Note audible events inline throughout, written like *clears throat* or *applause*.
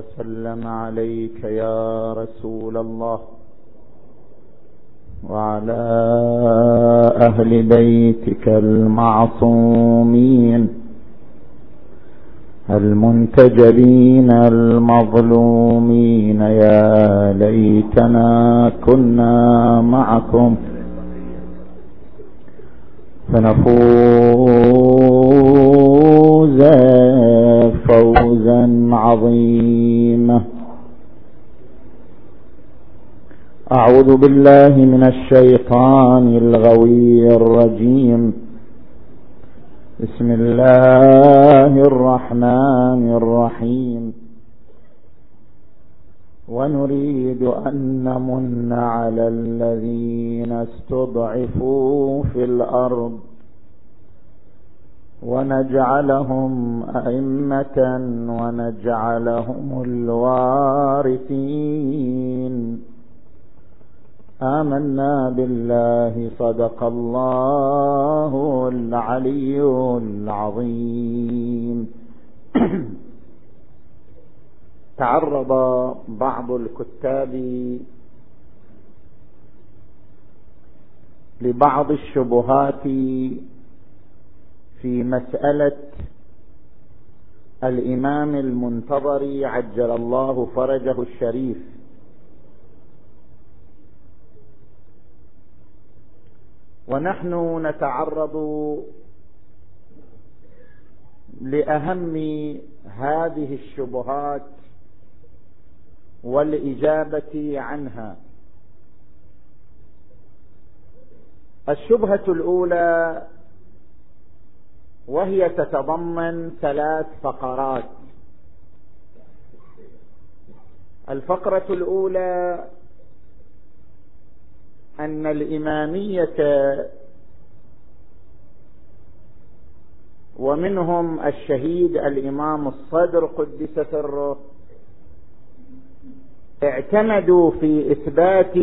وسلم عليك يا رسول الله وعلى أهل بيتك المعصومين المنتجبين المظلومين يا ليتنا كنا معكم فنفوز فوزا عظيما. أعوذ بالله من الشيطان الغوي الرجيم. بسم الله الرحمن الرحيم. ونريد أن نمن على الذين استضعفوا في الأرض. ونجعلهم أئمة ونجعلهم الوارثين. آمنا بالله صدق الله العلي العظيم. *coughs* تعرض بعض الكتاب لبعض الشبهات في مسألة الإمام المنتظر عجل الله فرجه الشريف. ونحن نتعرض لأهم هذه الشبهات والإجابة عنها. الشبهة الأولى وهي تتضمن ثلاث فقرات. الفقرة الأولى أن الإمامية ومنهم الشهيد الإمام الصدر قدس سره اعتمدوا في إثبات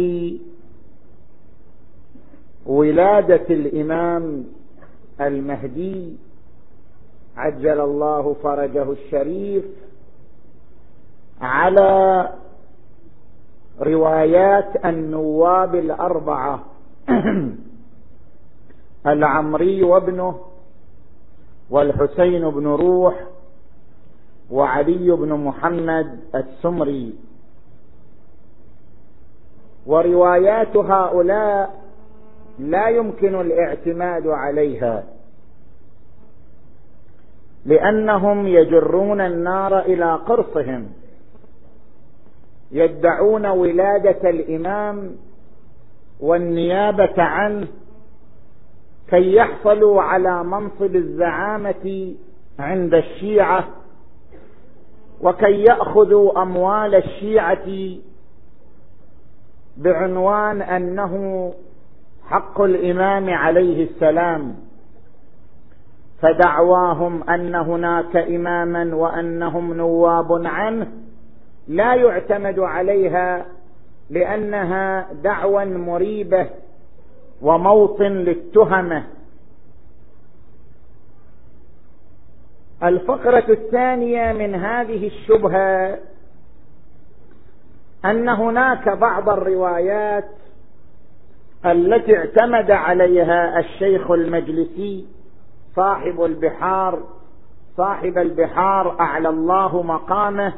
ولادة الإمام المهدي عجل الله فرجه الشريف على روايات النواب الأربعة. *clears throat* العمري وابنه والحسين بن روح وعلي بن محمد السمري. وروايات هؤلاء لا يمكن الاعتماد عليها. لأنهم يجرون النار إلى قرصهم. يدعون ولادة الإمام والنيابة عنه كي يحصلوا على منصب الزعامة عند الشيعة وكي يأخذوا أموال الشيعة بعنوان أنه حق الإمام عليه السلام. فدعواهم أن هناك إماما وأنهم نواب عنه لا يعتمد عليها لأنها دعوى مريبة وموطن للتهمة. الفقرة الثانية من هذه الشبهة أن هناك بعض الروايات التي اعتمد عليها الشيخ المجلسي صاحب البحار صاحب البحار أعلى الله مقامه.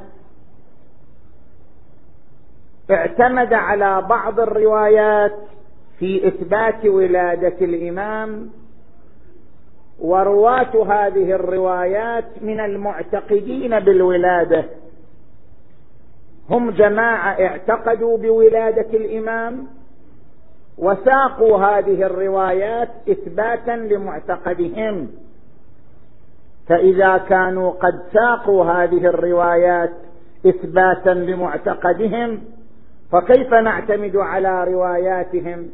اعتمد على بعض الروايات في إثبات ولادة الإمام ورواة هذه الروايات من المعتقدين بالولادة. هم جماعة اعتقدوا بولادة الإمام وساقوا هذه الروايات إثباتا لمعتقدهم. فإذا كانوا قد ساقوا هذه الروايات إثباتا لمعتقدهم فكيف نعتمد على رواياتهم؟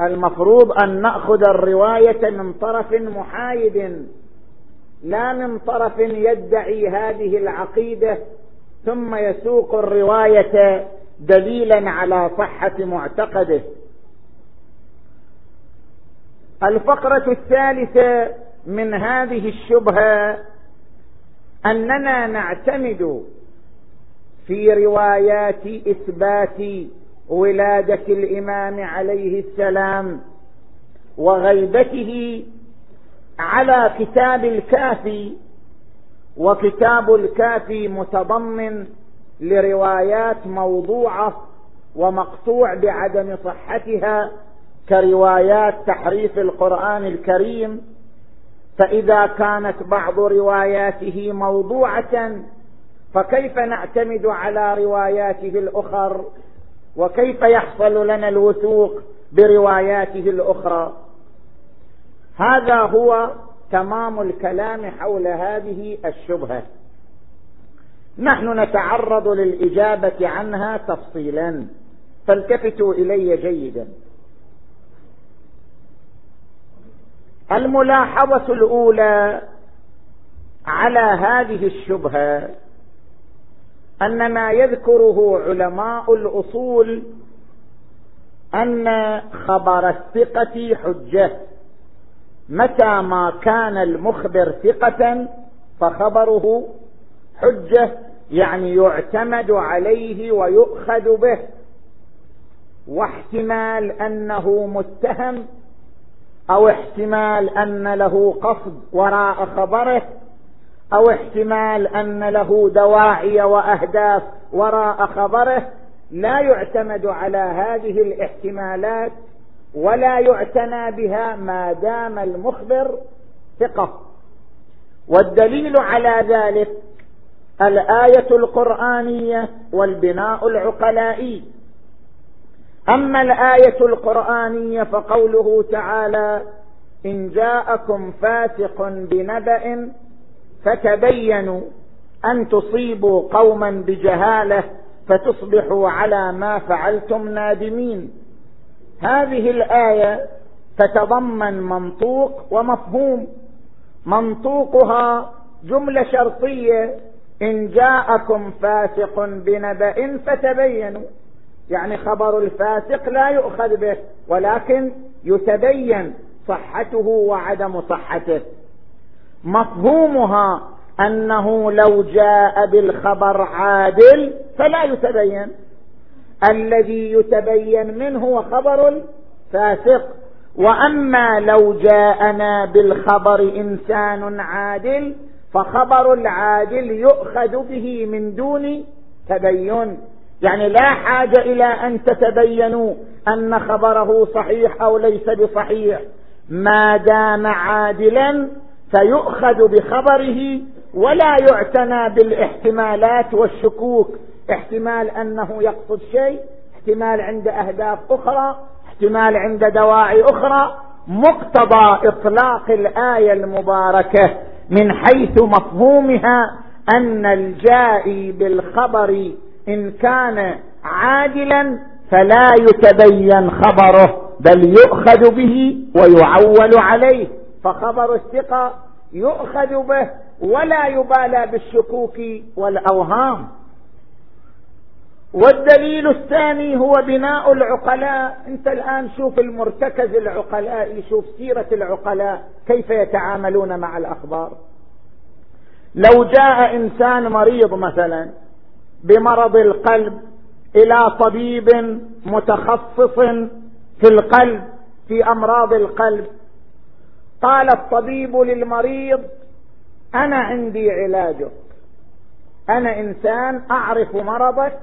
المفروض أن نأخذ الرواية من طرف محايد لا من طرف يدعي هذه العقيدة ثم يسوق الرواية دليلا على صحة معتقده. الفقرة الثالثة من هذه الشبهة أننا نعتمد في روايات إثبات ولادة الإمام عليه السلام وغيبته على كتاب الكافي وكتاب الكافي متضمن لروايات موضوعة ومقطوع بعدم صحتها كروايات تحريف القرآن الكريم فإذا كانت بعض رواياته موضوعة فكيف نعتمد على رواياته الأخر؟ وكيف يحصل لنا الوثوق برواياته الأخرى؟ هذا هو تمام الكلام حول هذه الشبهة. نحن نتعرض للإجابة عنها تفصيلا. فالتفتوا إلي جيدا. الملاحظة الأولى على هذه الشبهة أن ما يذكره علماء الأصول أن خبر الثقة حجة. متى ما كان المخبر ثقة فخبره حجة. يعني يعتمد عليه ويؤخذ به واحتمال أنه متهم أو احتمال أن له قصد وراء خبره أو احتمال أن له دواعي وأهداف وراء خبره. لا يعتمد على هذه الاحتمالات ولا يعتنى بها ما دام المخبر ثقة. والدليل على ذلك الآية القرآنية والبناء العقلائي. أما الآية القرآنية فقوله تعالى إن جاءكم فاسق بنبأ فتبينوا أن تصيبوا قوما بجهالة فتصبحوا على ما فعلتم نادمين. هذه الآية تتضمن منطوق ومفهوم. منطوقها جملة شرطية إن جاءكم فاسق بنبأ فتبينوا. يعني خبر الفاسق لا يؤخذ به ولكن يتبين صحته وعدم صحته. مفهومها أنه لو جاء بالخبر عادل فلا يتبين. الذي يتبين منه هو خبر الفاسق. وأما لو جاءنا بالخبر إنسان عادل فخبر العادل يؤخذ به من دون تبين. يعني لا حاجة إلى أن تتبينوا أن خبره صحيح أو ليس بصحيح. ما دام عادلا فيؤخذ بخبره ولا يعتنى بالإحتمالات والشكوك. احتمال أنه يقصد شيء احتمال عند أهداف أخرى احتمال عند دواعي أخرى. مقتضى إطلاق الآية المباركة. من حيث مفهومها أن الجائي بالخبر إن كان عاجلا فلا يتبين خبره بل يؤخذ به ويعول عليه. فخبر الثقة يؤخذ به ولا يبالى بالشكوك والأوهام. والدليل الثاني هو بناء العقلاء. انت الآن شوف المرتكز العقلاء شوف سيرة العقلاء كيف يتعاملون مع الأخبار. لو جاء إنسان مريض مثلا بمرض القلب إلى طبيب متخصص في القلب في أمراض القلب قال الطبيب للمريض أنا عندي علاجك. أنا إنسان أعرف مرضك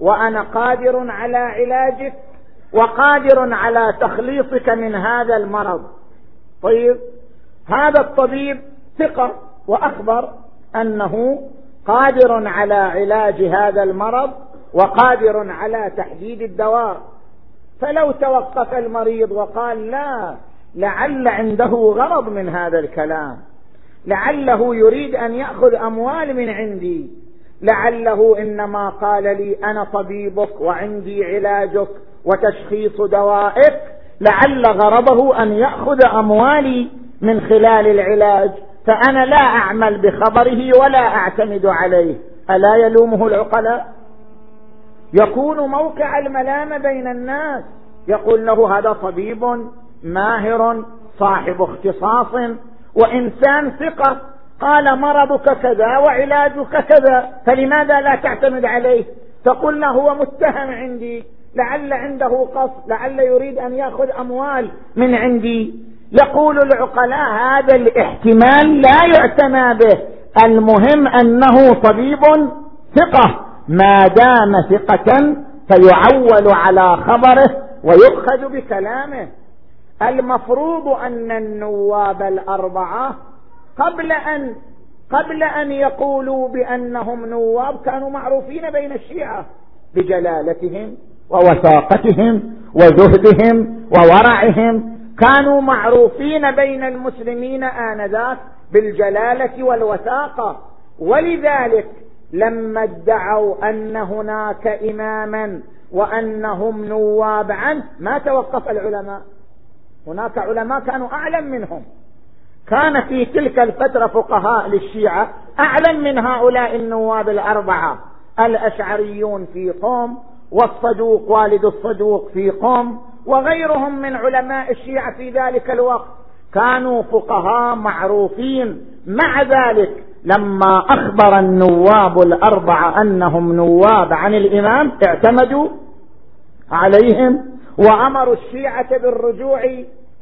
وأنا قادر على علاجك وقادر على تخليصك من هذا المرض. طيب هذا الطبيب ثقة وأخبر أنه قادر على علاج هذا المرض وقادر على تحديد الدواء. فلو توقف المريض وقال لا لعل عنده غرض من هذا الكلام. لعله يريد أن يأخذ أموال من عندي. لعله إنما قال لي أنا طبيبك وعندي علاجك وتشخيص دوائك لعل غرضه أن يأخذ أموالي من خلال العلاج فأنا لا أعمل بخبره ولا أعتمد عليه. ألا يلومه العقلاء؟ يكون موقع الملامه بين الناس. يقول له هذا طبيب ماهر صاحب اختصاص وإنسان ثقة. قال مرضك كذا وعلاجك كذا فلماذا لا تعتمد عليه؟ له هو متهم عندي لعل عنده قصد لعل يريد أن يأخذ أموال من عندي. يقول العقلاء هذا الاحتمال لا يعتنى به. المهم أنه طبيب ثقة ما دام ثقة فيعول على خبره ويؤخذ بكلامه. المفروض أن النواب الأربعة قبل أن قبل أن يقولوا بأنهم نواب كانوا معروفين بين الشيعة بجلالتهم ووثاقتهم وزهدهم وورعهم. كانوا معروفين بين المسلمين آنذاك بالجلالة والوثاقة. ولذلك لما ادعوا أن هناك إماما وأنهم نواب عنه ما توقف العلماء. هناك علماء كانوا أعلم منهم. كان في تلك الفترة فقهاء للشيعة اعلم من هؤلاء النواب الأربعة الأشعريون في قوم والصدوق والد الصدوق في قوم وغيرهم من علماء الشيعة في ذلك الوقت. كانوا فقهاء معروفين. مع ذلك لما أخبر النواب الأربعة أنهم نواب عن الإمام اعتمدوا عليهم وأمروا الشيعة بالرجوع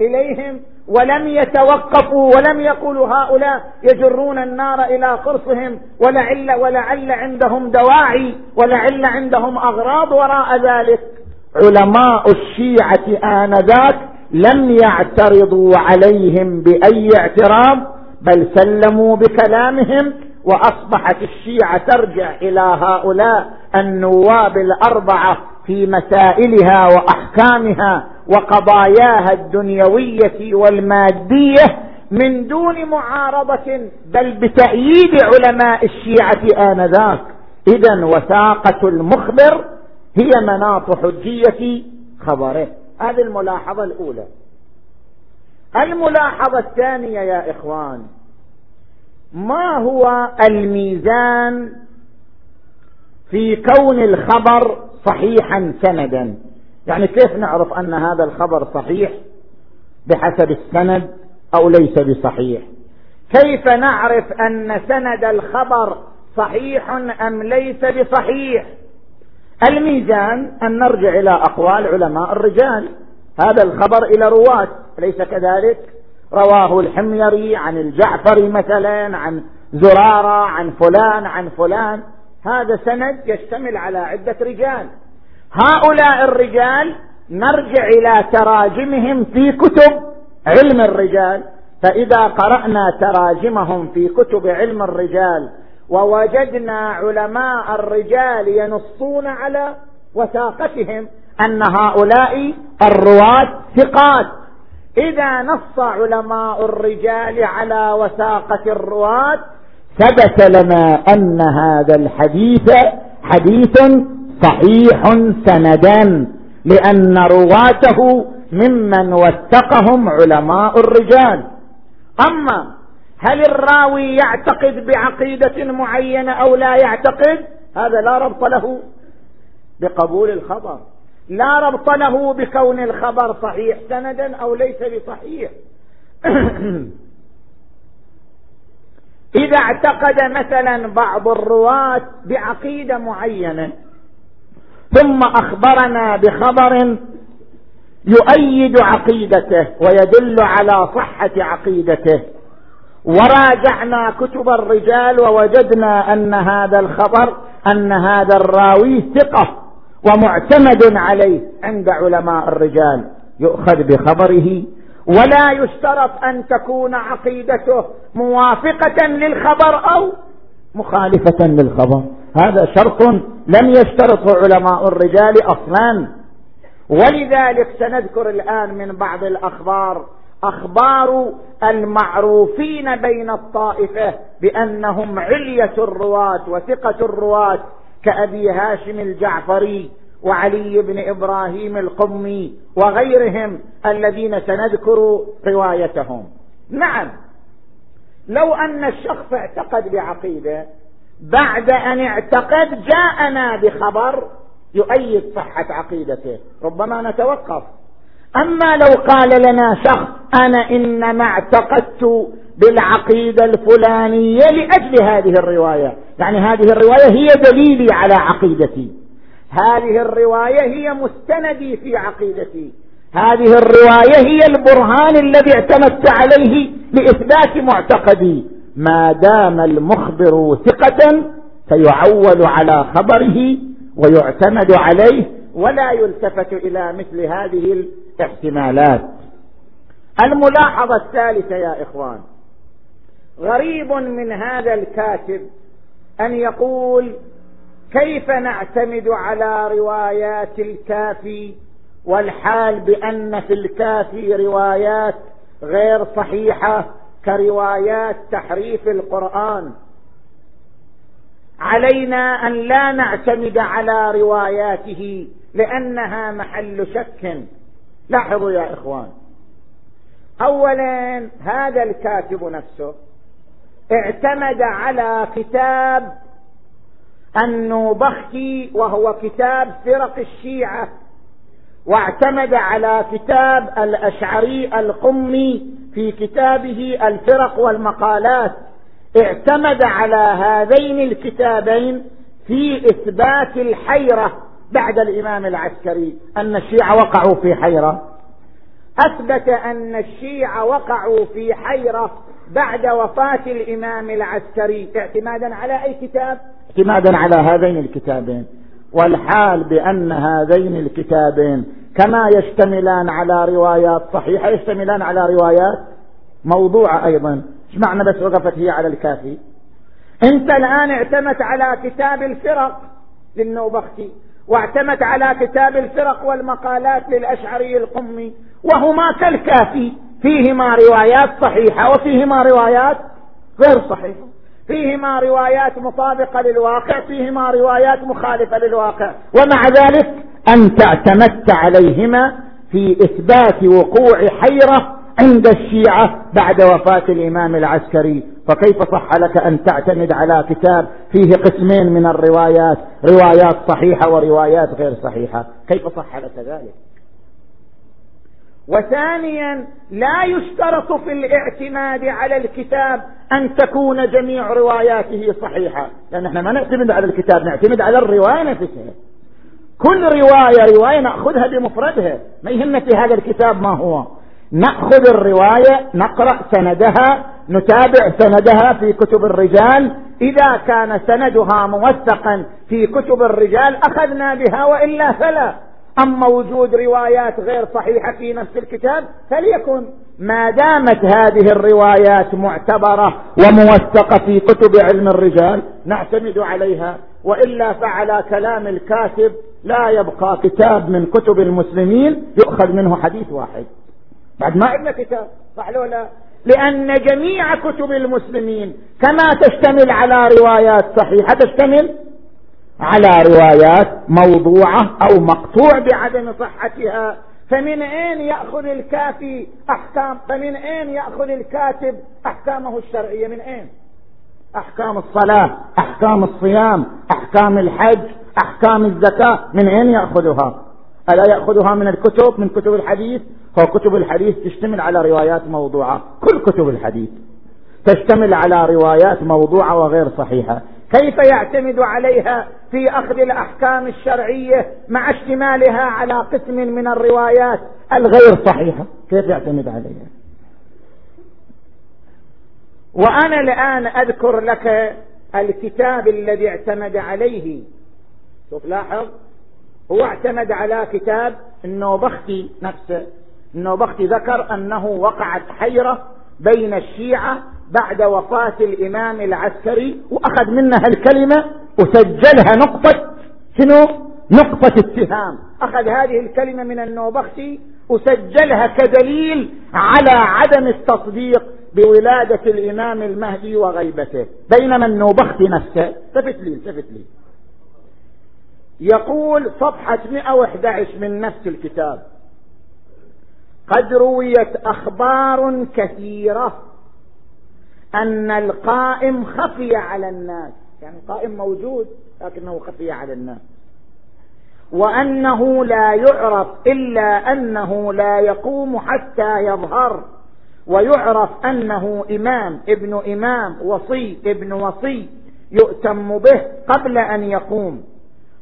إليهم ولم يتوقفوا ولم يقولوا هؤلاء يجرون النار إلى قرصهم ولعل ولعل عندهم دواعي ولعل عندهم أغراض وراء ذلك. علماء الشيعة آنذاك لم يعترضوا عليهم بأي اعتراض بل سلموا بكلامهم وأصبحت الشيعة ترجع إلى هؤلاء النواب الأربعة في مسائلها وأحكامها وقضاياها الدنيوية والمادية من دون معارضة بل بتأييد علماء الشيعة آنذاك. اذا وثاقة المخبر هي مناط حجية خبره. هذه الملاحظة الأولى. الملاحظة الثانية يا إخوان ما هو الميزان في كون الخبر صحيحا سندا؟ يعني كيف نعرف أن هذا الخبر صحيح بحسب السند أو ليس بصحيح؟ كيف نعرف أن سند الخبر صحيح أم ليس بصحيح؟ الميزان أن نرجع إلى أقوال علماء الرجال. هذا الخبر إلى رواة اليس كذلك؟ رواه الحميري عن الجعفري مثلا عن زرارة عن فلان عن فلان. هذا سند يشتمل على عدة رجال. هؤلاء الرجال نرجع إلى تراجمهم في كتب علم الرجال. فإذا قرأنا تراجمهم في كتب علم الرجال ووجدنا علماء الرجال ينصون على وثاقتهم أن هؤلاء الرواة ثقات. إذا نص علماء الرجال على وثاقة الرواة ثبت لنا أن هذا الحديث حديث صحيح سندا لأن رواته ممن وثقهم علماء الرجال. أما هل الراوي يعتقد بعقيدة معينة أو لا يعتقد؟ هذا لا ربط له بقبول الخبر. لا ربط له بكون الخبر صحيح سندا أو ليس بصحيح. *clears throat* إذا اعتقد مثلا بعض الرواة بعقيدة معينة ثم أخبرنا بخبر يؤيد عقيدته ويدل على صحة عقيدته. وراجعنا كتب الرجال ووجدنا أن هذا الخبر أن هذا الراوي ثقة ومعتمد عليه عند علماء الرجال. يؤخذ بخبره. ولا يشترط أن تكون عقيدته موافقة للخبر أو مخالفة للخبر. هذا شرط لم يشترطه علماء الرجال أصلا. ولذلك سنذكر الآن من بعض الأخبار أخبار المعروفين بين الطائفة بأنهم علية الرواة وثقة الرواة كأبي هاشم الجعفري وعلي بن إبراهيم القمي وغيرهم الذين سنذكر روايتهم. نعم. لو أن الشخص اعتقد بعقيدة بعد أن اعتقد جاءنا بخبر يؤيد صحة عقيدته. ربما نتوقف. أما لو قال لنا شخص أنا إنما اعتقدت بالعقيدة الفلانية لأجل هذه الرواية. يعني هذه الرواية هي دليلي على عقيدتي. هذه الرواية هي مستندي في عقيدتي. هذه الرواية هي البرهان الذي اعتمدت عليه لإثبات معتقدي. ما دام المخبر ثقة فيعول على خبره ويعتمد عليه ولا يلتفت إلى مثل هذه الاحتمالات. الملاحظة الثالثة يا إخوان. غريب من هذا الكاتب أن يقول كيف نعتمد على روايات الكافي والحال بأن في الكافي روايات غير صحيحة كروايات تحريف القرآن. علينا أن لا نعتمد على رواياته لأنها محل شك. لاحظوا يا إخوان. أولا هذا الكاتب نفسه اعتمد على كتاب النوبختي وهو كتاب فرق الشيعة. واعتمد على كتاب الأشعري القمي في كتابه الفرق والمقالات. اعتمد على هذين الكتابين في إثبات الحيرة بعد الإمام العسكري. أن الشيعة وقعوا في حيرة. أثبت أن الشيعة وقعوا في حيرة بعد وفاة الإمام العسكري. اعتمادا على أي كتاب؟ اعتمادا على هذين الكتابين. والحال بأن هذين الكتابين كما يشتملان على روايات صحيحة يشتملان على روايات موضوعة أيضا. إيش معنى بس وقفت هي على الكافي؟ أنت الآن اعتمدت على كتاب الفرق للنوبختي واعتمدت على كتاب الفرق والمقالات للأشعري القمي وهما كالكافي. فيهما روايات صحيحة وفيهما روايات غير صحيحة. فيهما روايات مطابقة للواقع فيهما روايات مخالفة للواقع. ومع ذلك أنت اعتمدت عليهما في إثبات وقوع حيرة عند الشيعة بعد وفاة الإمام العسكري. فكيف صح لك أن تعتمد على كتاب فيه قسمين من الروايات؟ روايات صحيحة وروايات غير صحيحة. كيف صح لك ذلك؟ وثانيا لا يشترط في الاعتماد على الكتاب أن تكون جميع رواياته صحيحة. لأن إحنا ما نعتمد على الكتاب نعتمد على الرواية نفسها. كل رواية رواية نأخذها بمفردها. ما يهمنا في هذا الكتاب ما هو. نأخذ الرواية نقرأ سندها نتابع سندها في كتب الرجال. إذا كان سندها موثقا في كتب الرجال أخذنا بها وإلا فلا. أما وجود روايات غير صحيحة في نفس الكتاب فليكن. ما دامت هذه الروايات معتبرة وموثقة في كتب علم الرجال نعتمد عليها. وإلا فعلى كلام الكاتب لا يبقى كتاب من كتب المسلمين يؤخذ منه حديث واحد. بعد ما عندنا كتاب صح لا؟ لأن جميع كتب المسلمين كما تشتمل على روايات صحيحة تشتمل على روايات موضوعة أو مقطوع بعدم صحتها فمن أين يأخذ الكافي أحكام؟ فمن أين يأخذ الكاتب أحكامه الشرعية؟ من أين؟ أحكام الصلاة أحكام الصيام أحكام الحج أحكام الزكاة من أين يأخذها؟ ألا يأخذها من الكتب من كتب الحديث؟ فكتب الحديث تشتمل على روايات موضوعة كل كتب الحديث تشتمل على روايات موضوعة وغير صحيحة. كيف يعتمد عليها في أخذ الأحكام الشرعية مع اشتمالها على قسم من الروايات الغير صحيحة؟ كيف يعتمد عليها؟ وأنا الآن أذكر لك الكتاب الذي اعتمد عليه. شوف لاحظ هو اعتمد على كتاب النوبختي نفسه. النوبختي ذكر أنه وقعت حيرة بين الشيعة بعد وفاة الإمام العسكري وأخذ منها الكلمة وسجلها نقطة شنو؟ نقطة اتهام. أخذ هذه الكلمة من النوبختي وسجلها كدليل على عدم التصديق بولادة الإمام المهدي وغيبته. بينما النوبختي نفسه التفت لي التفت لي. يقول صفحة 111 من نفس الكتاب قد رويت أخبار كثيرة أن القائم خفي على الناس. يعني القائم موجود لكنه خفي على الناس. وأنه لا يعرف إلا أنه لا يقوم حتى يظهر. ويعرف أنه إمام ابن إمام وصي ابن وصي يؤتم به قبل أن يقوم.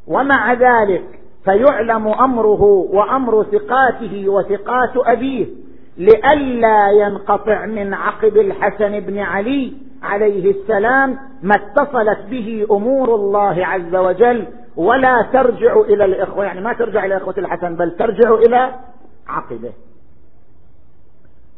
ومع ذلك فيعلم أمره وأمر ثقاته وثقات أبيه. لئلا ينقطع من عقب الحسن بن علي عليه السلام ما اتصلت به أمور الله عز وجل ولا ترجع إلى الإخوة يعني ما ترجع إلى إخوة الحسن بل ترجع إلى عقبه.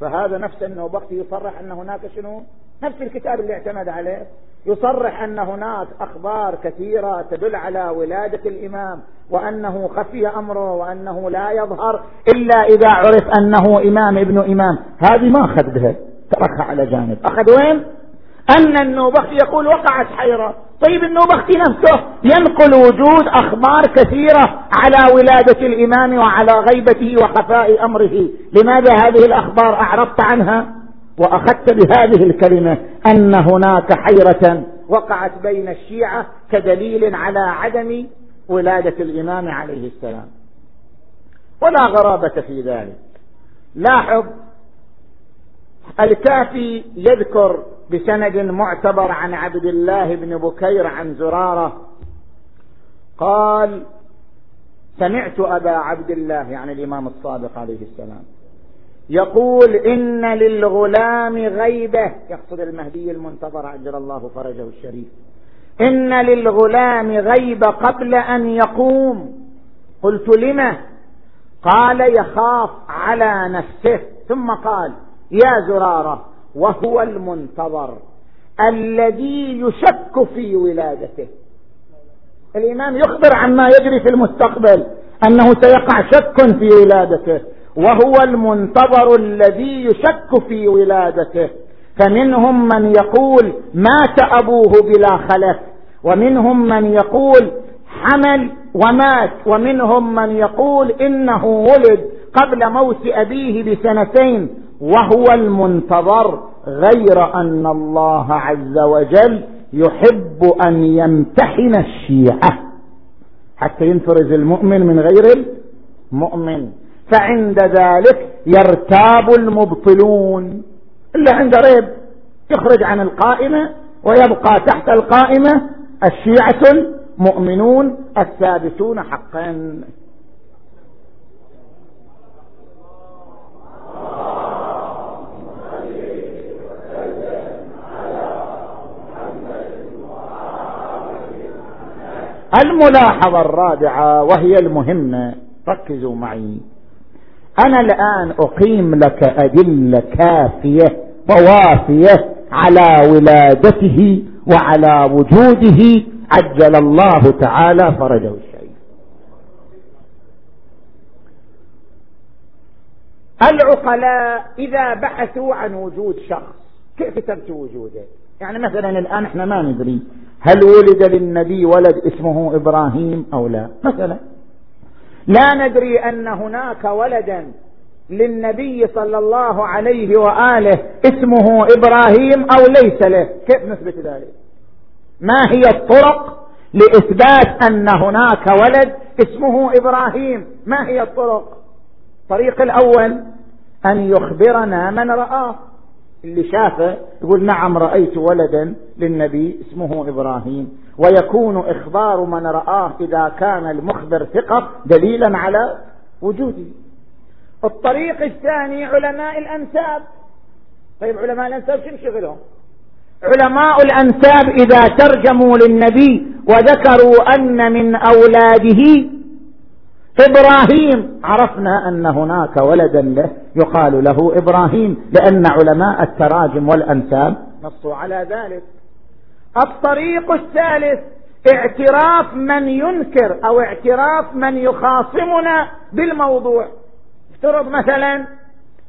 فهذا نفس أنه بختي يصرح أن هناك شنو؟ نفس الكتاب اللي اعتمد عليه. يصرح أن هناك أخبار كثيرة تدل على ولادة الإمام وأنه خفي أمره وأنه لا يظهر إلا إذا عرف أنه إمام ابن إمام. هذه ما اخذ بها تركها على جانب. أخذ وين؟ أن النوبختي يقول وقعت حيرة. طيب النوبختي نفسه ينقل وجود أخبار كثيرة على ولادة الإمام وعلى غيبته وخفاء أمره. لماذا هذه الأخبار أعرضت عنها؟ وأخذت بهذه الكلمة أن هناك حيرة وقعت بين الشيعة كدليل على عدم ولادة الإمام عليه السلام. ولا غرابة في ذلك. لاحظ الكافي يذكر بسند معتبر عن عبد الله بن بكير عن زرارة. قال سمعت أبا عبد الله يعني الإمام الصادق عليه السلام. يقول إن للغلام غيبة. يقصد المهدي المنتظر عجل الله فرجه الشريف. إن للغلام غيبة قبل أن يقوم. قلت لم؟ قال يخاف على نفسه. ثم قال يا زرارة وهو المنتظر الذي يشك في ولادته. الإمام يخبر عما يجري في المستقبل أنه سيقع شك في ولادته. وهو المنتظر الذي يشك في ولادته. فمنهم من يقول مات أبوه بلا خلف ومنهم من يقول حمل ومات ومنهم من يقول إنه ولد قبل موت أبيه بسنتين. وهو المنتظر غير أن الله عز وجل يحب أن يمتحن الشيعة. حتى ينفرز المؤمن من غير المؤمن. فعند ذلك يرتاب المبطلون. إلا عند ريب يخرج عن القائمة ويبقى تحت القائمة الشيعة المؤمنون الثابتون حقا. الملاحظة الرابعة وهي المهمة. ركزوا معي. أنا الآن أقيم لك أدلة كافية ووافية على ولادته وعلى وجوده عجل الله تعالى فرجه الشيء العقلاء إذا بحثوا عن وجود شخص كيف ثبت وجوده؟ يعني مثلا الآن إحنا ما ندري هل ولد للنبي ولد اسمه إبراهيم أو لا. مثلا لا ندري أن هناك ولدا للنبي صلى الله عليه وآله اسمه إبراهيم أو ليس له. كيف نثبت ذلك؟ ما هي الطرق لإثبات أن هناك ولد اسمه إبراهيم؟ ما هي الطرق؟ الطريق الأول أن يخبرنا من رآه. اللي شافه يقول نعم رأيت ولدا للنبي اسمه إبراهيم. ويكون إخبار من رآه إذا كان المخبر ثقة دليلا على وجوده. الطريق الثاني علماء الأنساب. طيب علماء الأنساب شو شغلهم؟ علماء الأنساب إذا ترجموا للنبي وذكروا أن من أولاده إبراهيم. عرفنا أن هناك ولدا له يقال له إبراهيم لأن علماء التراجم والأنساب نصوا على ذلك. الطريق الثالث اعتراف من ينكر أو اعتراف من يخاصمنا بالموضوع. افترض مثلا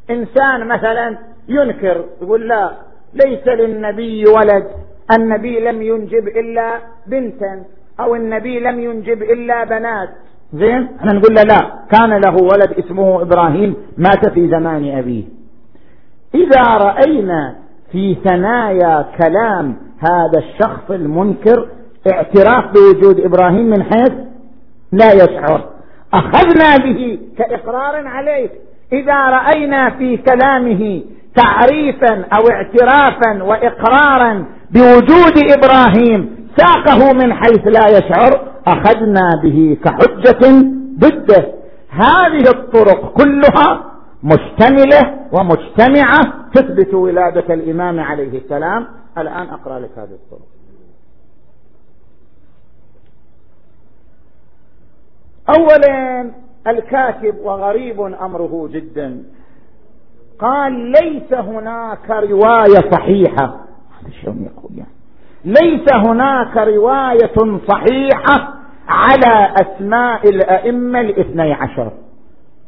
إنسان مثلا ينكر يقول لا ليس للنبي ولد النبي لم ينجب إلا بنتا أو النبي لم ينجب إلا بنات. زين؟ إحنا نقول له لا كان له ولد اسمه إبراهيم مات في زمان أبيه. إذا رأينا في ثنايا كلام هذا الشخص المنكر اعتراف بوجود إبراهيم من حيث لا يشعر. أخذنا به كإقرار عليه. إذا رأينا في كلامه تعريفا أو اعترافا وإقرارا بوجود إبراهيم ساقه من حيث لا يشعر أخذنا به كحجة ضده. هذه الطرق كلها مشتملة ومجتمعة تثبت ولادة الإمام عليه السلام. الآن أقرأ لك هذه الطرق أولا الكاتب وغريب أمره جدا. قال ليس هناك رواية صحيحة. شلون يقول يعني؟ ليس هناك رواية صحيحة على أسماء الأئمة الاثني عشر.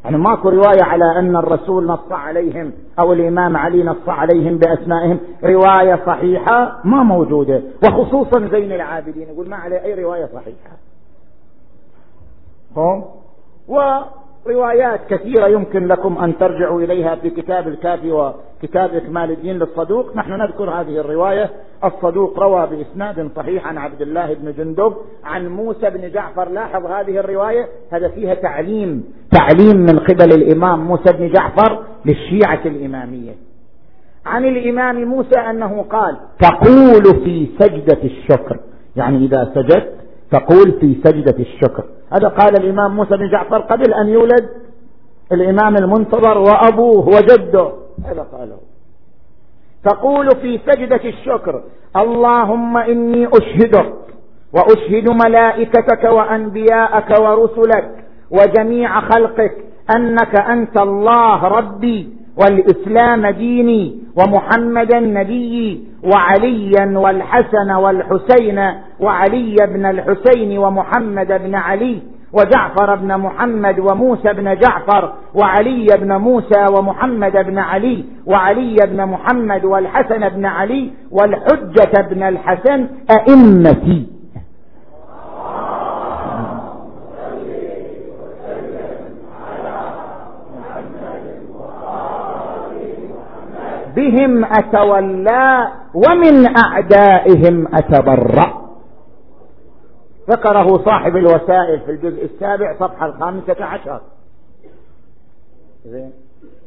يعني ماكو رواية على أن الرسول نص عليهم أو الإمام علي نص عليهم بأسمائهم. رواية صحيحة ما موجودة وخصوصا زين العابدين. يقول ما عليه أي رواية صحيحة. وروايات كثيرة يمكن لكم أن ترجعوا إليها في كتاب الكافي وكتاب إكمال الدين للصدوق. نحن نذكر هذه الرواية. الصدوق روى بإسناد صحيح عن عبد الله بن جندب عن موسى بن جعفر. لاحظ هذه الرواية؟ هذا فيها تعليم تعليم من قبل الإمام موسى بن جعفر للشيعة الإمامية. عن الإمام موسى أنه قال تقول في سجدة الشكر. يعني إذا سجدت تقول في سجدة الشكر. هذا قال الإمام موسى بن جعفر قبل أن يولد. الإمام المنتظر وأبوه وجده. هذا قاله. تقول في سجدة الشكر اللهم إني أشهدك وأشهد ملائكتك وأنبياءك ورسلك وجميع خلقك أنك أنت الله ربي. والإسلام ديني ومحمدا نبيي وعليا والحسن والحسين وعلي بن الحسين ومحمد بن علي وجعفر بن محمد وموسى بن جعفر وعلي بن موسى ومحمد بن علي وعلي بن محمد والحسن بن علي والحجة بن الحسن أئمتي. بهم أتولى ومن أعدائهم أتبرأ. ذكره صاحب الوسائل في الجزء السابع صفحة الخامسة عشر. زين.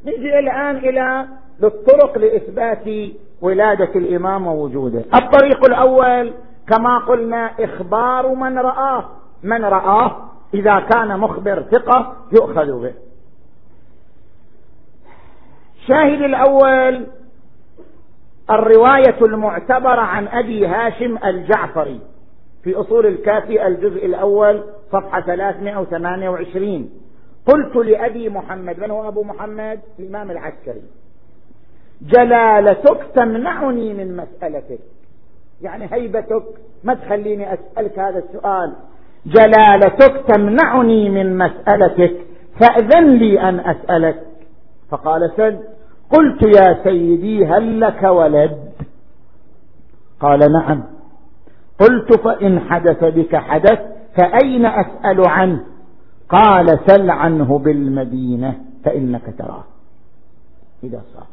نجي الآن إلى الطرق لإثبات ولادة الإمام ووجوده. الطريق الأول كما قلنا إخبار من رآه. من رآه؟ إذا كان مخبر ثقة يؤخذ به. الشاهد الأول الرواية المعتبرة عن أبي هاشم الجعفري في أصول الكافي الجزء الأول صفحة 328 قلت لأبي محمد من هو أبو محمد؟ الإمام العسكري. جلالتك تمنعني من مسألتك. يعني هيبتك ما تخليني أسألك هذا السؤال. جلالتك تمنعني من مسألتك فأذن لي أن أسألك. فقال سل. قلت يا سيدي هل لك ولد؟ قال نعم. قلت فإن حدث بك حدث فأين أسأل عنه؟ قال سل عنه بالمدينة فإنك تراه. إذا صار.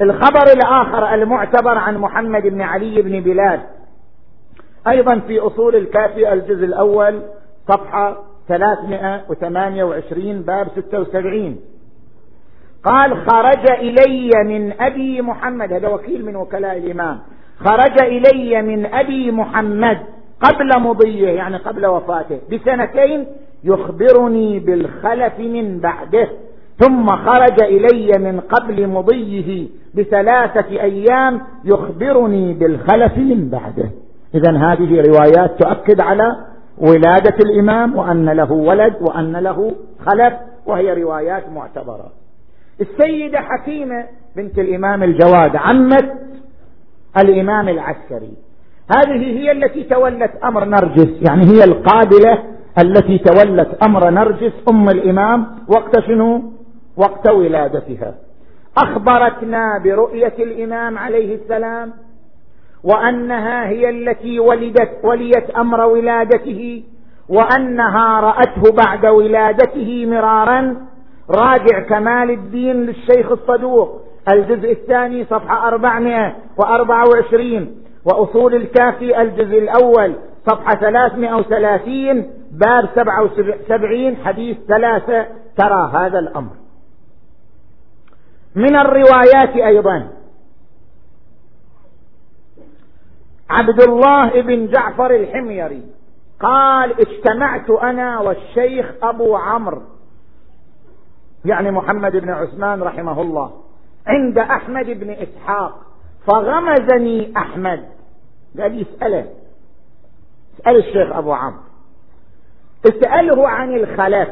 الخبر الآخر المعتبر عن محمد بن علي بن بلال. أيضا في أصول الكافي الجزء الأول صفحة 328 باب 76 قال خرج إلي من أبي محمد هذا وكيل من وكلاء الإمام. خرج إلي من أبي محمد قبل مضيه يعني قبل وفاته بسنتين يخبرني بالخلف من بعده. ثم خرج إلي من قبل مضيه بثلاثة أيام يخبرني بالخلف من بعده. إذا هذه روايات تؤكد على ولادة الإمام وأن له ولد وأن له خلف وهي روايات معتبرة. السيدة حكيمة بنت الإمام الجواد عمة الإمام العسكري. هذه هي التي تولت أمر نرجس يعني هي القابلة التي تولت أمر نرجس أم الإمام وقت شنو؟ وقت ولادتها. أخبرتنا برؤية الإمام عليه السلام وأنها هي التي ولدت وليت أمر ولادته وأنها رأته بعد ولادته مرارا راجع كمال الدين للشيخ الصدوق. الجزء الثاني صفحة 424 وأصول الكافي الجزء الأول صفحة 330 باب سبعة وسبعين حديث ثلاثة. ترى هذا الأمر. من الروايات أيضا. عبد الله بن جعفر الحميري قال اجتمعت أنا والشيخ أبو عمرو يعني محمد بن عثمان رحمه الله عند أحمد بن إسحاق فغمزني أحمد. قال يسأله اسأل الشيخ أبو عمرو. اسأله عن الخلف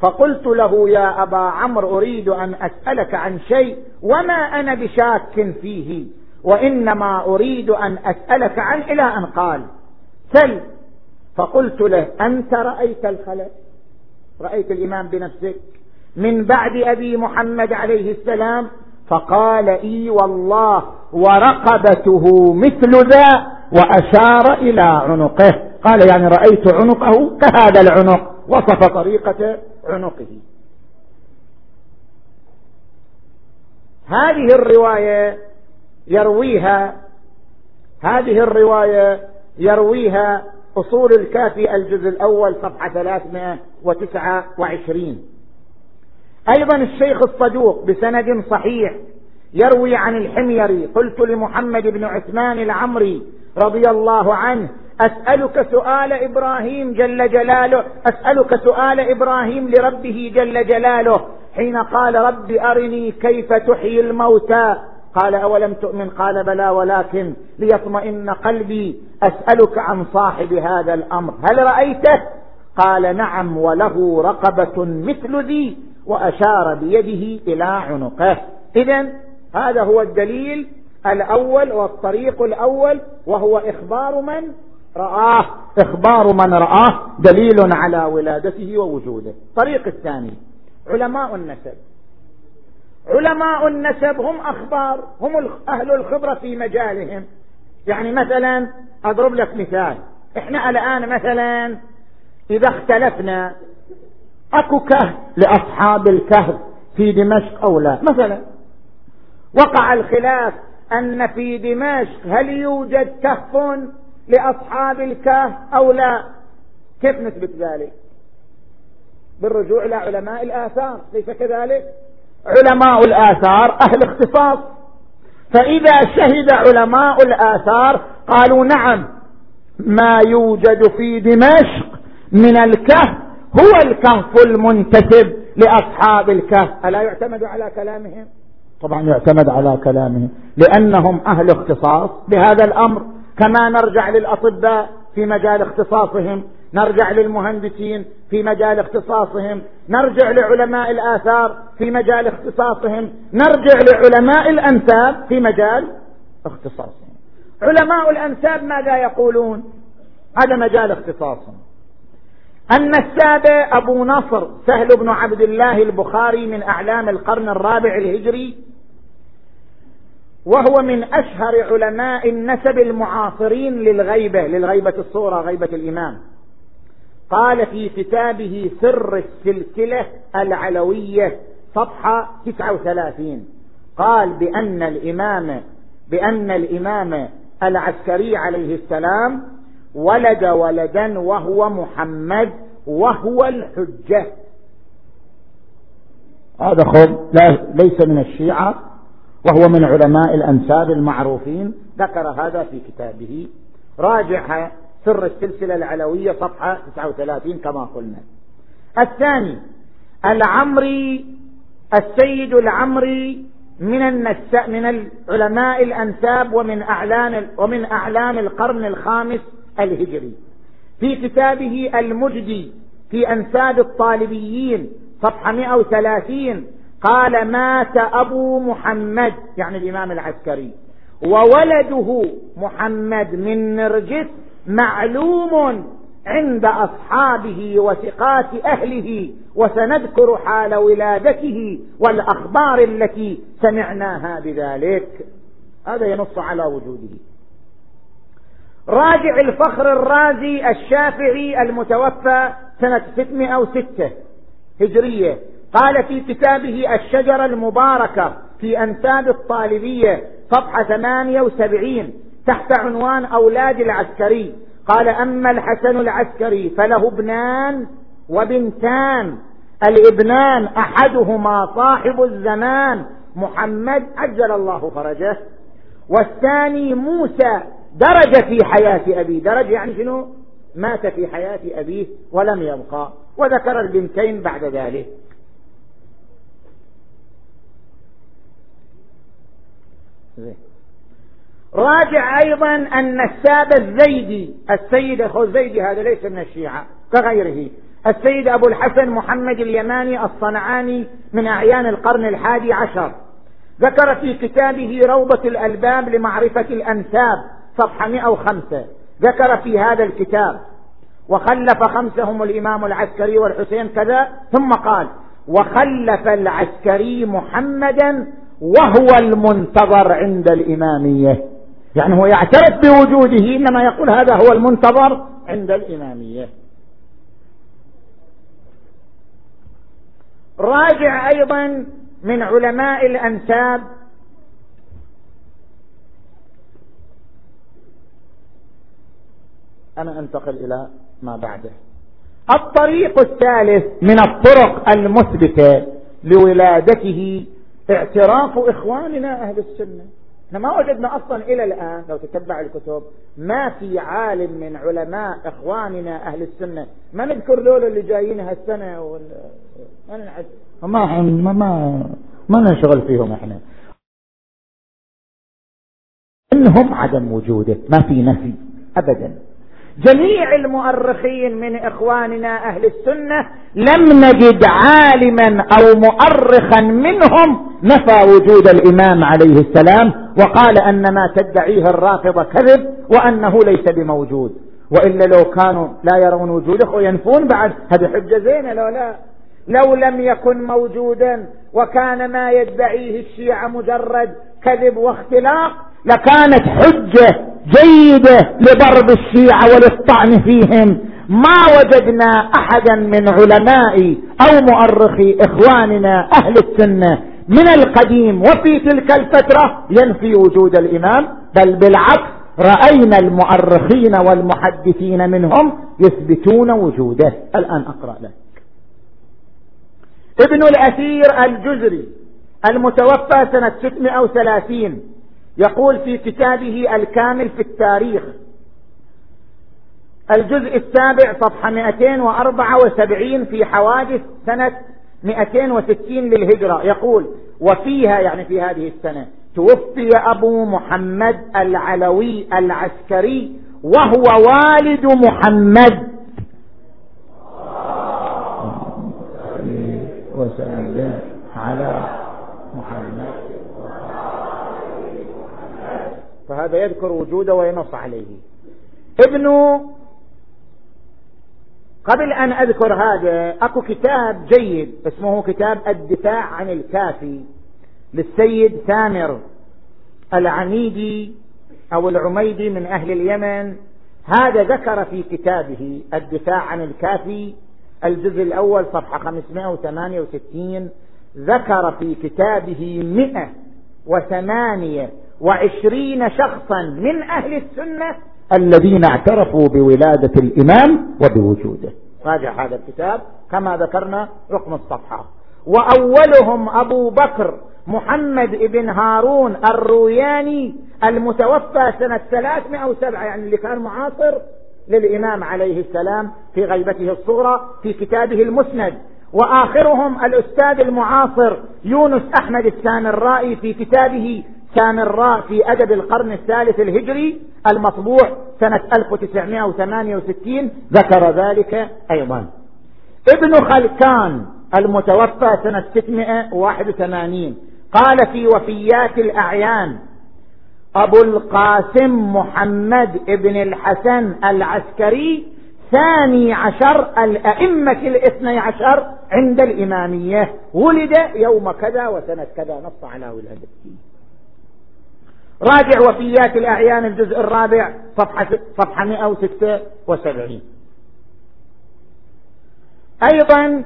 فقلت له يا أبا عمرو أريد أن أسألك عن شيء وما أنا بشاك فيه وإنما أريد أن أسألك عن إلى أن قال. سل. فقلت له أنت رأيت الخلف؟ رأيت الإمام بنفسك؟ من بعد أبي محمد عليه السلام فقال إي والله ورقبته مثل ذا وأشار إلى عنقه. قال يعني رأيت عنقه كهذا العنق وصف طريقة عنقه. هذه الرواية يرويها هذه الرواية يرويها أصول الكافي الجزء الأول صفحة 329 أيضا الشيخ الصدوق بسند صحيح يروي عن الحميري قلت لمحمد بن عثمان العمري رضي الله عنه أسألك سؤال إبراهيم جل جلاله أسألك سؤال إبراهيم لربه جل جلاله حين قال رب أرني كيف تحيي الموتى؟ قال أولم تؤمن؟ قال بلى ولكن ليطمئن قلبي أسألك عن صاحب هذا الأمر هل رأيته؟ قال نعم وله رقبة مثل ذي. وأشار بيده إلى عنقه. إذا هذا هو الدليل الأول والطريق الأول وهو إخبار من رآه. إخبار من رآه دليل على ولادته ووجوده. الطريق الثاني علماء النسب. علماء النسب هم أخبار هم أهل الخبرة في مجالهم. يعني مثلا أضرب لك مثال. إحنا الآن مثلا إذا اختلفنا اكو كهف لاصحاب الكهف في دمشق أو لا؟ مثلا وقع الخلاف ان في دمشق هل يوجد كهف لاصحاب الكهف أو لا؟ كيف نثبت ذلك؟ بالرجوع إلى علماء الاثار ليس كذلك؟ علماء الاثار أهل اختصاص. فاذا شهد علماء الاثار قالوا نعم ما يوجد في دمشق من الكهف هو الكهف المنتسب لأصحاب الكهف. ألا يعتمد على كلامهم؟ طبعا يعتمد على كلامهم لأنهم أهل اختصاص بهذا الأمر. كما نرجع للأطباء في مجال اختصاصهم نرجع للمهندسين في مجال اختصاصهم نرجع لعلماء الآثار في مجال اختصاصهم نرجع لعلماء الأنساب في مجال اختصاصهم. علماء الأنساب ماذا يقولون هذا مجال اختصاصهم؟ أن السابع أبو نصر سهل بن عبد الله البخاري من أعلام القرن الرابع الهجري وهو من أشهر علماء النسب المعاصرين للغيبة للغيبة الصورة غيبة الإمام قال في كتابه سر السلسلة العلوية صفحة 39 قال بأن الإمام بأن الإمام العسكري عليه السلام ولد ولدا وهو محمد وهو الحجة. هذا خب ليس من الشيعة وهو من علماء الأنساب المعروفين. ذكر هذا في كتابه. راجع سر السلسلة العلوية صفحة 39 كما قلنا. الثاني العمري السيد العمري من من العلماء الأنساب ومن أعلام ومن أعلام القرن الخامس الهجري. في كتابه المجدي في أنساب الطالبيين صفحة 130 قال مات أبو محمد يعني الإمام العسكري. وولده محمد من نرجس معلوم عند أصحابه وثقات أهله وسنذكر حال ولادته والأخبار التي سمعناها بذلك. هذا ينص على وجوده. راجع الفخر الرازي الشافعي المتوفى سنة 606 هجرية. قال في كتابه الشجرة المباركة في أنساب الطالبية صفحة 78 تحت عنوان أولاد العسكري. قال أما الحسن العسكري فله ابنان وبنتان. الابنان أحدهما صاحب الزمان محمد عجل الله فرجه. والثاني موسى درج في حياة أبيه درج يعني شنو؟ مات في حياة أبيه ولم يبقى وذكر البنتين بعد ذلك. راجع أيضا أن السادة الزيدي السيد أخو الزيدي هذا ليس من الشيعة كغيره. السيد أبو الحسن محمد اليماني الصنعاني من أعيان القرن الحادي عشر. ذكر في كتابه روضة الألباب لمعرفة الأنساب. صفحة 105 ذكر في هذا الكتاب. وخلف خمسهم الإمام العسكري والحسين كذا ثم قال وخلف العسكري محمدا وهو المنتظر عند الإمامية. يعني هو يعترف بوجوده إنما يقول هذا هو المنتظر عند الإمامية. راجع أيضا من علماء الأنساب أنا أنتقل إلى ما بعده. الطريق الثالث من الطرق المثبتة لولادته اعتراف إخواننا أهل السنة. إحنا ما وجدنا أصلا إلى الآن لو تتبع الكتب ما في عالم من علماء إخواننا أهل السنة. ما نذكر ذول اللي جايين هالسنة ولا ما ما ما ما, ننشغل فيهم إحنا. إنهم عدم وجوده ما في نفي ابدا. جميع المؤرخين من إخواننا أهل السنة لم نجد عالما أو مؤرخا منهم نفى وجود الإمام عليه السلام وقال أن ما تدعيه الرافضه كذب وأنه ليس بموجود. وإلا لو كانوا لا يرون وجوده وينفون بعد هذه حجة زينة لو لا. لو لم يكن موجودا وكان ما يدعيه الشيعة مجرد كذب واختلاق لكانت حجة جيدة لضرب الشيعة وللطعن فيهم. ما وجدنا أحدا من علماء أو مؤرخي إخواننا أهل السنة من القديم وفي تلك الفترة ينفي وجود الإمام بل بالعكس رأينا المؤرخين والمحدثين منهم يثبتون وجوده. الآن أقرأ لك. ابن الأثير الجزري المتوفى سنة 630 يقول في كتابه الكامل في التاريخ الجزء السابع صفحة 274 في حوادث سنة 260 للهجرة يقول وفيها يعني في هذه السنة توفي أبو محمد العلوي العسكري وهو والد محمد وسلم على محمد فهذا يذكر وجوده وينص عليه. ابن قبل أن أذكر هذا أكو كتاب جيد اسمه كتاب الدفاع عن الكافي للسيد ثامر العميدي أو العميدي من أهل اليمن. هذا ذكر في كتابه الدفاع عن الكافي الجزء الأول صفحة 568 ذكر في كتابه مئة وثمانية وعشرين شخصا من أهل السنة الذين اعترفوا بولادة الإمام وبوجوده. راجع هذا الكتاب كما ذكرنا رقم الصفحة. وأولهم أبو بكر محمد بن هارون الروياني المتوفى سنة 307 يعني اللي كان معاصر للإمام عليه السلام في غيبته الصغرى في كتابه المسند. وآخرهم الأستاذ المعاصر يونس أحمد السامرائي في كتابه سامراء في أدب القرن الثالث الهجري المطبوع سنة 1968 ذكر ذلك أيضا. ابن خلكان المتوفى سنة 681 قال في وفيات الأعيان أبو القاسم محمد ابن الحسن العسكري ثاني عشر الأئمة الاثني عشر عند الإمامية ولد يوم كذا وسنة كذا نص على ولادته راجع وفيات الأعيان الجزء الرابع صفحة, صفحة 176 أيضا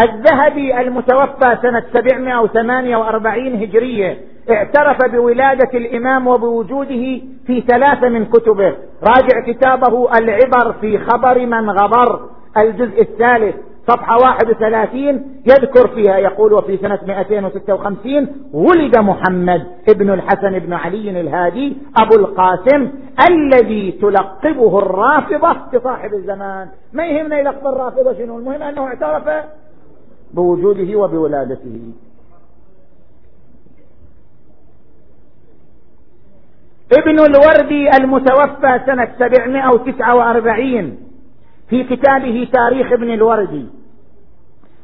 الذهبي المتوفى سنة 748 هجرية اعترف بولادة الإمام وبوجوده في ثلاثة من كتبه. راجع كتابه العبر في خبر من غبر الجزء الثالث. صفحة 31 يذكر فيها يقول وفي سنة 256 ولد محمد ابن الحسن بن علي الهادي أبو القاسم الذي تلقبه الرافضة بصاحب الزمان. ما يهمنا يلقب الرافضة شنو المهم أنه اعترف بوجوده وبولادته. ابن الوردي المتوفى سنة 749 في كتابه تاريخ ابن الوردي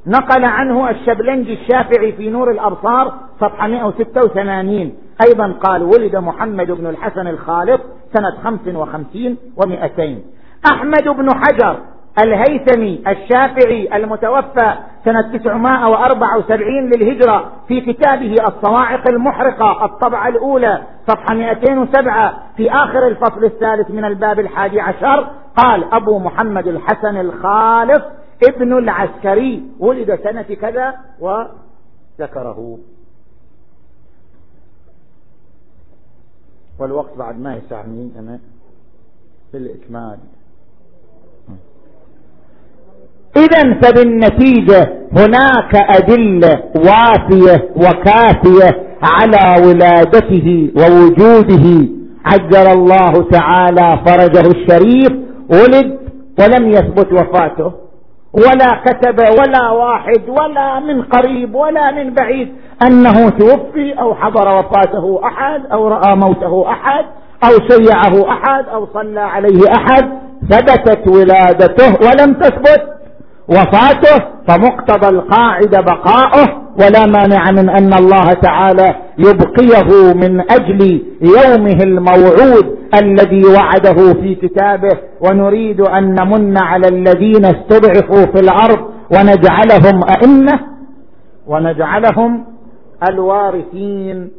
نقل عنه الشبلنجي الشافعي في نور الأبصار صفحة 186 أيضا قال ولد محمد بن الحسن الخالق سنة 55 و200 أحمد بن حجر الهيثمي الشافعي المتوفى سنة 974 للهجرة في كتابه الصواعق المحرقة الطبعة الأولى صفحة 207 في آخر الفصل الثالث من الباب الحادي عشر قال أبو محمد الحسن الخالص ابن العسكري ولد سنة كذا وذكره. والوقت بعد ما يسعني أنا في الإكمال. إذا فبالنتيجة هناك أدلة وافية وكافية على ولادته ووجوده. عجل الله تعالى فرجه الشريف ولد ولم يثبت وفاته. ولا كتب ولا واحد ولا من قريب ولا من بعيد أنه توفي أو حضر وفاته أحد أو رأى موته أحد أو شيعه أحد أو صلى عليه أحد ثبتت ولادته ولم تثبت. وفاته فمقتضى القاعدة بقاؤه. ولا مانع من أن الله تعالى يبقيه من أجل يومه الموعود الذي وعده في كتابه. ونريد أن نمن على الذين استضعفوا في الأرض ونجعلهم أئمة ونجعلهم الوارثين.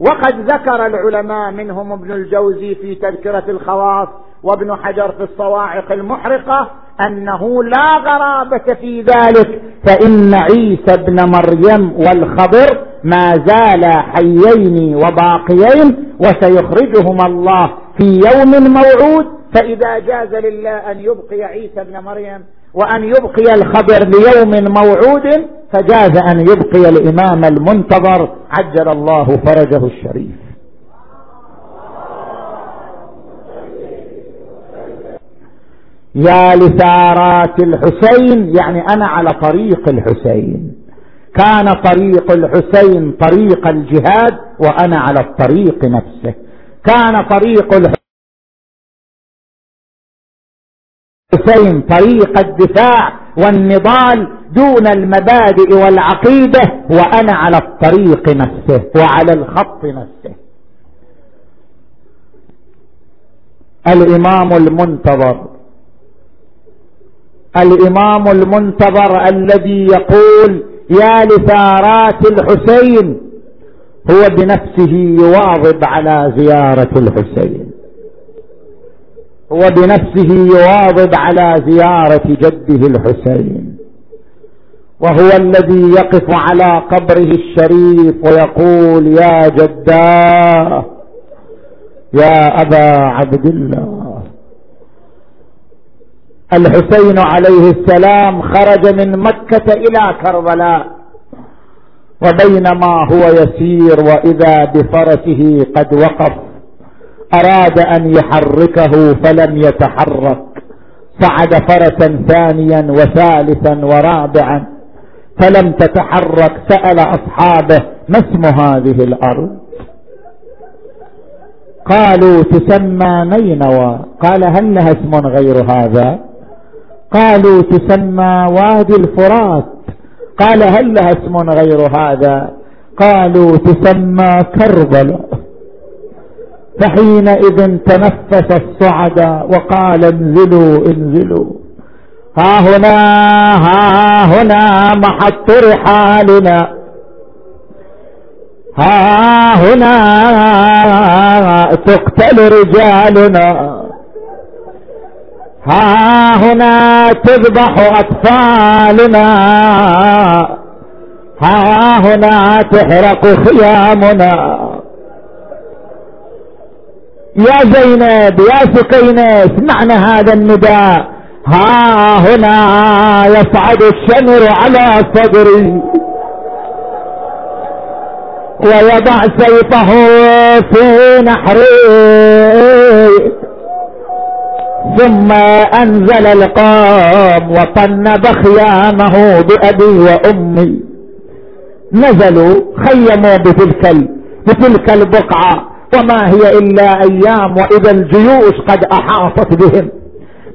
وقد ذكر العلماء منهم ابن الجوزي في تذكرة الخواص وابن حجر في الصواعق المحرقة أنه لا غرابة في ذلك فإن عيسى ابن مريم والخضر ما زالا حيين وباقيين وسيخرجهما الله في يوم موعود فإذا جاز لله أن يبقي عيسى ابن مريم وأن يبقي الخبر ليوم موعود فجاز أن يبقي الإمام المنتظر عجل الله فرجه الشريف. يا لثارات الحسين يعني أنا على طريق الحسين. كان طريق الحسين طريق الجهاد وأنا على الطريق نفسه. كان طريق الحسين طريق الدفاع والنضال دون المبادئ والعقيدة وأنا على الطريق نفسه وعلى الخط نفسه. الإمام المنتظر. الإمام المنتظر الذي يقول يا لثارات الحسين هو بنفسه يواظب على زيارة الحسين. هو بنفسه يواظب على زيارة جده الحسين. وهو الذي يقف على قبره الشريف ويقول يا جداه يا أبا عبد الله. الحسين عليه السلام خرج من مكة إلى كربلاء وبينما هو يسير وإذا بفرسه قد وقف أراد أن يحركه فلم يتحرك صعد فرسا ثانيا وثالثا ورابعا فلم تتحرك سأل أصحابه ما اسم هذه الأرض؟ قالوا تسمى نينوى قال هل لها اسم غير هذا؟ قالوا تسمى وادي الفرات. قال هل لها اسم غير هذا؟ قالوا تسمى كربلاء. فحينئذ تنفس الصعداء وقال انزلوا انزلوا. ها هنا ها هنا محط رحالنا. ها هنا تقتل رجالنا. ها هنا تذبح أطفالنا. ها هنا تحرق خيامنا. يا زينب يا سكينة اسمعنا هذا النداء. ها هنا يصعد الشمر على صدري. ويضع سيفه في نحري. ثم أنزل القوم وطنب خيامه بأبي وأمي. نزلوا خيموا بتلك بتلك البقعة. وما هي إلا أيام وإذا الجيوش قد أحاطت بهم.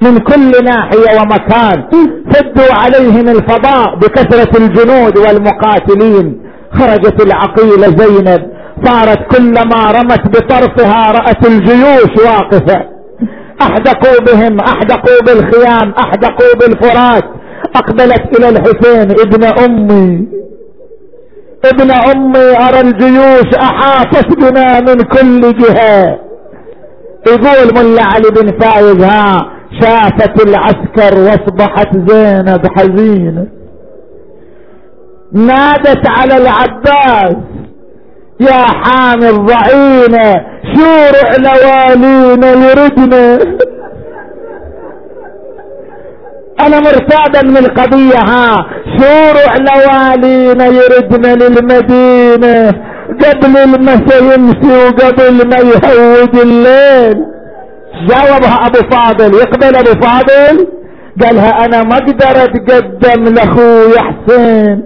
من كل ناحية ومكان سدوا عليهم الفضاء بكثرة الجنود والمقاتلين. خرجت العقيله زينب صارت كلما رمت بطرفها رأت الجيوش واقفة. أحدقوا بهم أحدقوا بالخيام أحدقوا بالفرات أقبلت إلى الحسين ابن أمي. ابن أمي أرى الجيوش احاطت بنا من كل جهة. يقول ملا علي بن فايز ها شافت العسكر وأصبحت زينب حزينة. نادت على العباس. يا حامي الضعينة شورع لوالينا يردنا أنا مرتابة من القضية ها. شورع لوالينا يردنا للمدينة. قبل المسا يمشي وقبل ما يهود الليل. جاوبها أبو فاضل يقبل أبو فاضل؟ قالها أنا ما أقدر اتقدم لأخوي حسين.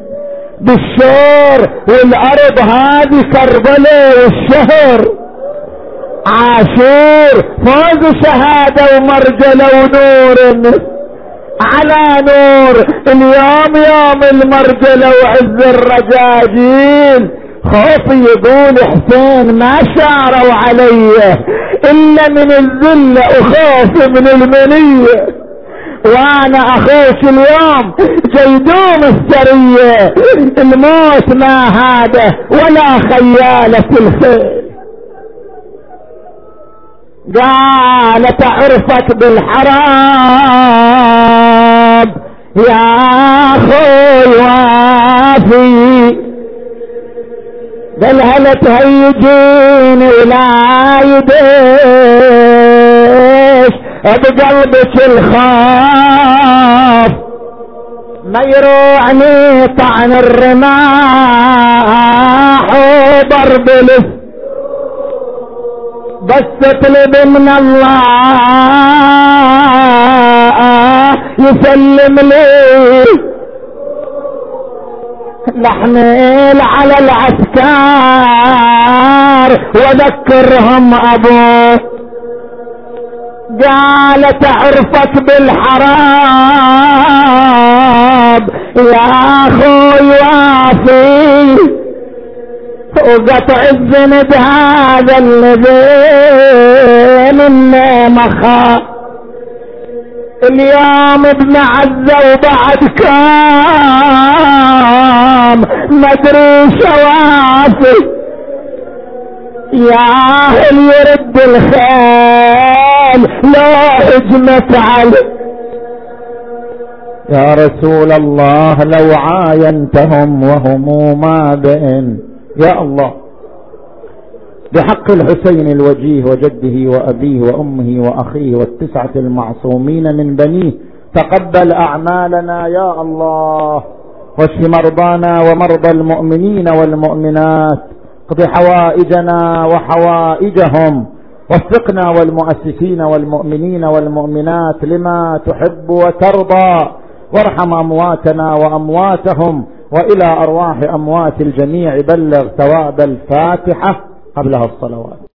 بالشور والأرض هذه كربلاء والشهر. عاشور فوز شهادة ومرجلة ونور. على نور اليوم يوم المرجلة وعز الرجاجيل. خوفي يقول حسين ما شاروا علي إلا من الذلة وخوفي من المنية. وأنا اخوش اليوم جيدوم السرية. الموت ما هذا ولا خيالة الخير. قالت عرفت بالحرام. يا أخوي وافي. بل هل تهيجين ولا يديش بقلبك الخاف ما يروعني طعن الرماح وضرب الف بس اطلب من الله يسلم لي. نحمل على العسكر وذكرهم أبوه. قالت عرفك بالحرام. يا أخوي وافي. وقطع الذنب هذا الذي منا مخا اليوم ابن عزة وبعد كام. مدري شوافي. يا أهل يرد الخيل لا هجمت عليه. يا رسول الله لو عاينتهم وهم ما بئن يا الله بحق الحسين الوجيه وجده وأبيه وأمه وأخيه والتسعة المعصومين من بنيه تقبل أعمالنا يا الله واشف مرضانا ومرضى المؤمنين والمؤمنات اقض حوائجنا وحوائجهم. وفقنا والمؤسسين والمؤمنين والمؤمنات لما تحب وترضى. وارحم أمواتنا وأمواتهم وإلى أرواح أموات الجميع. بلغ ثواب الفاتحة قبلها الصلوات.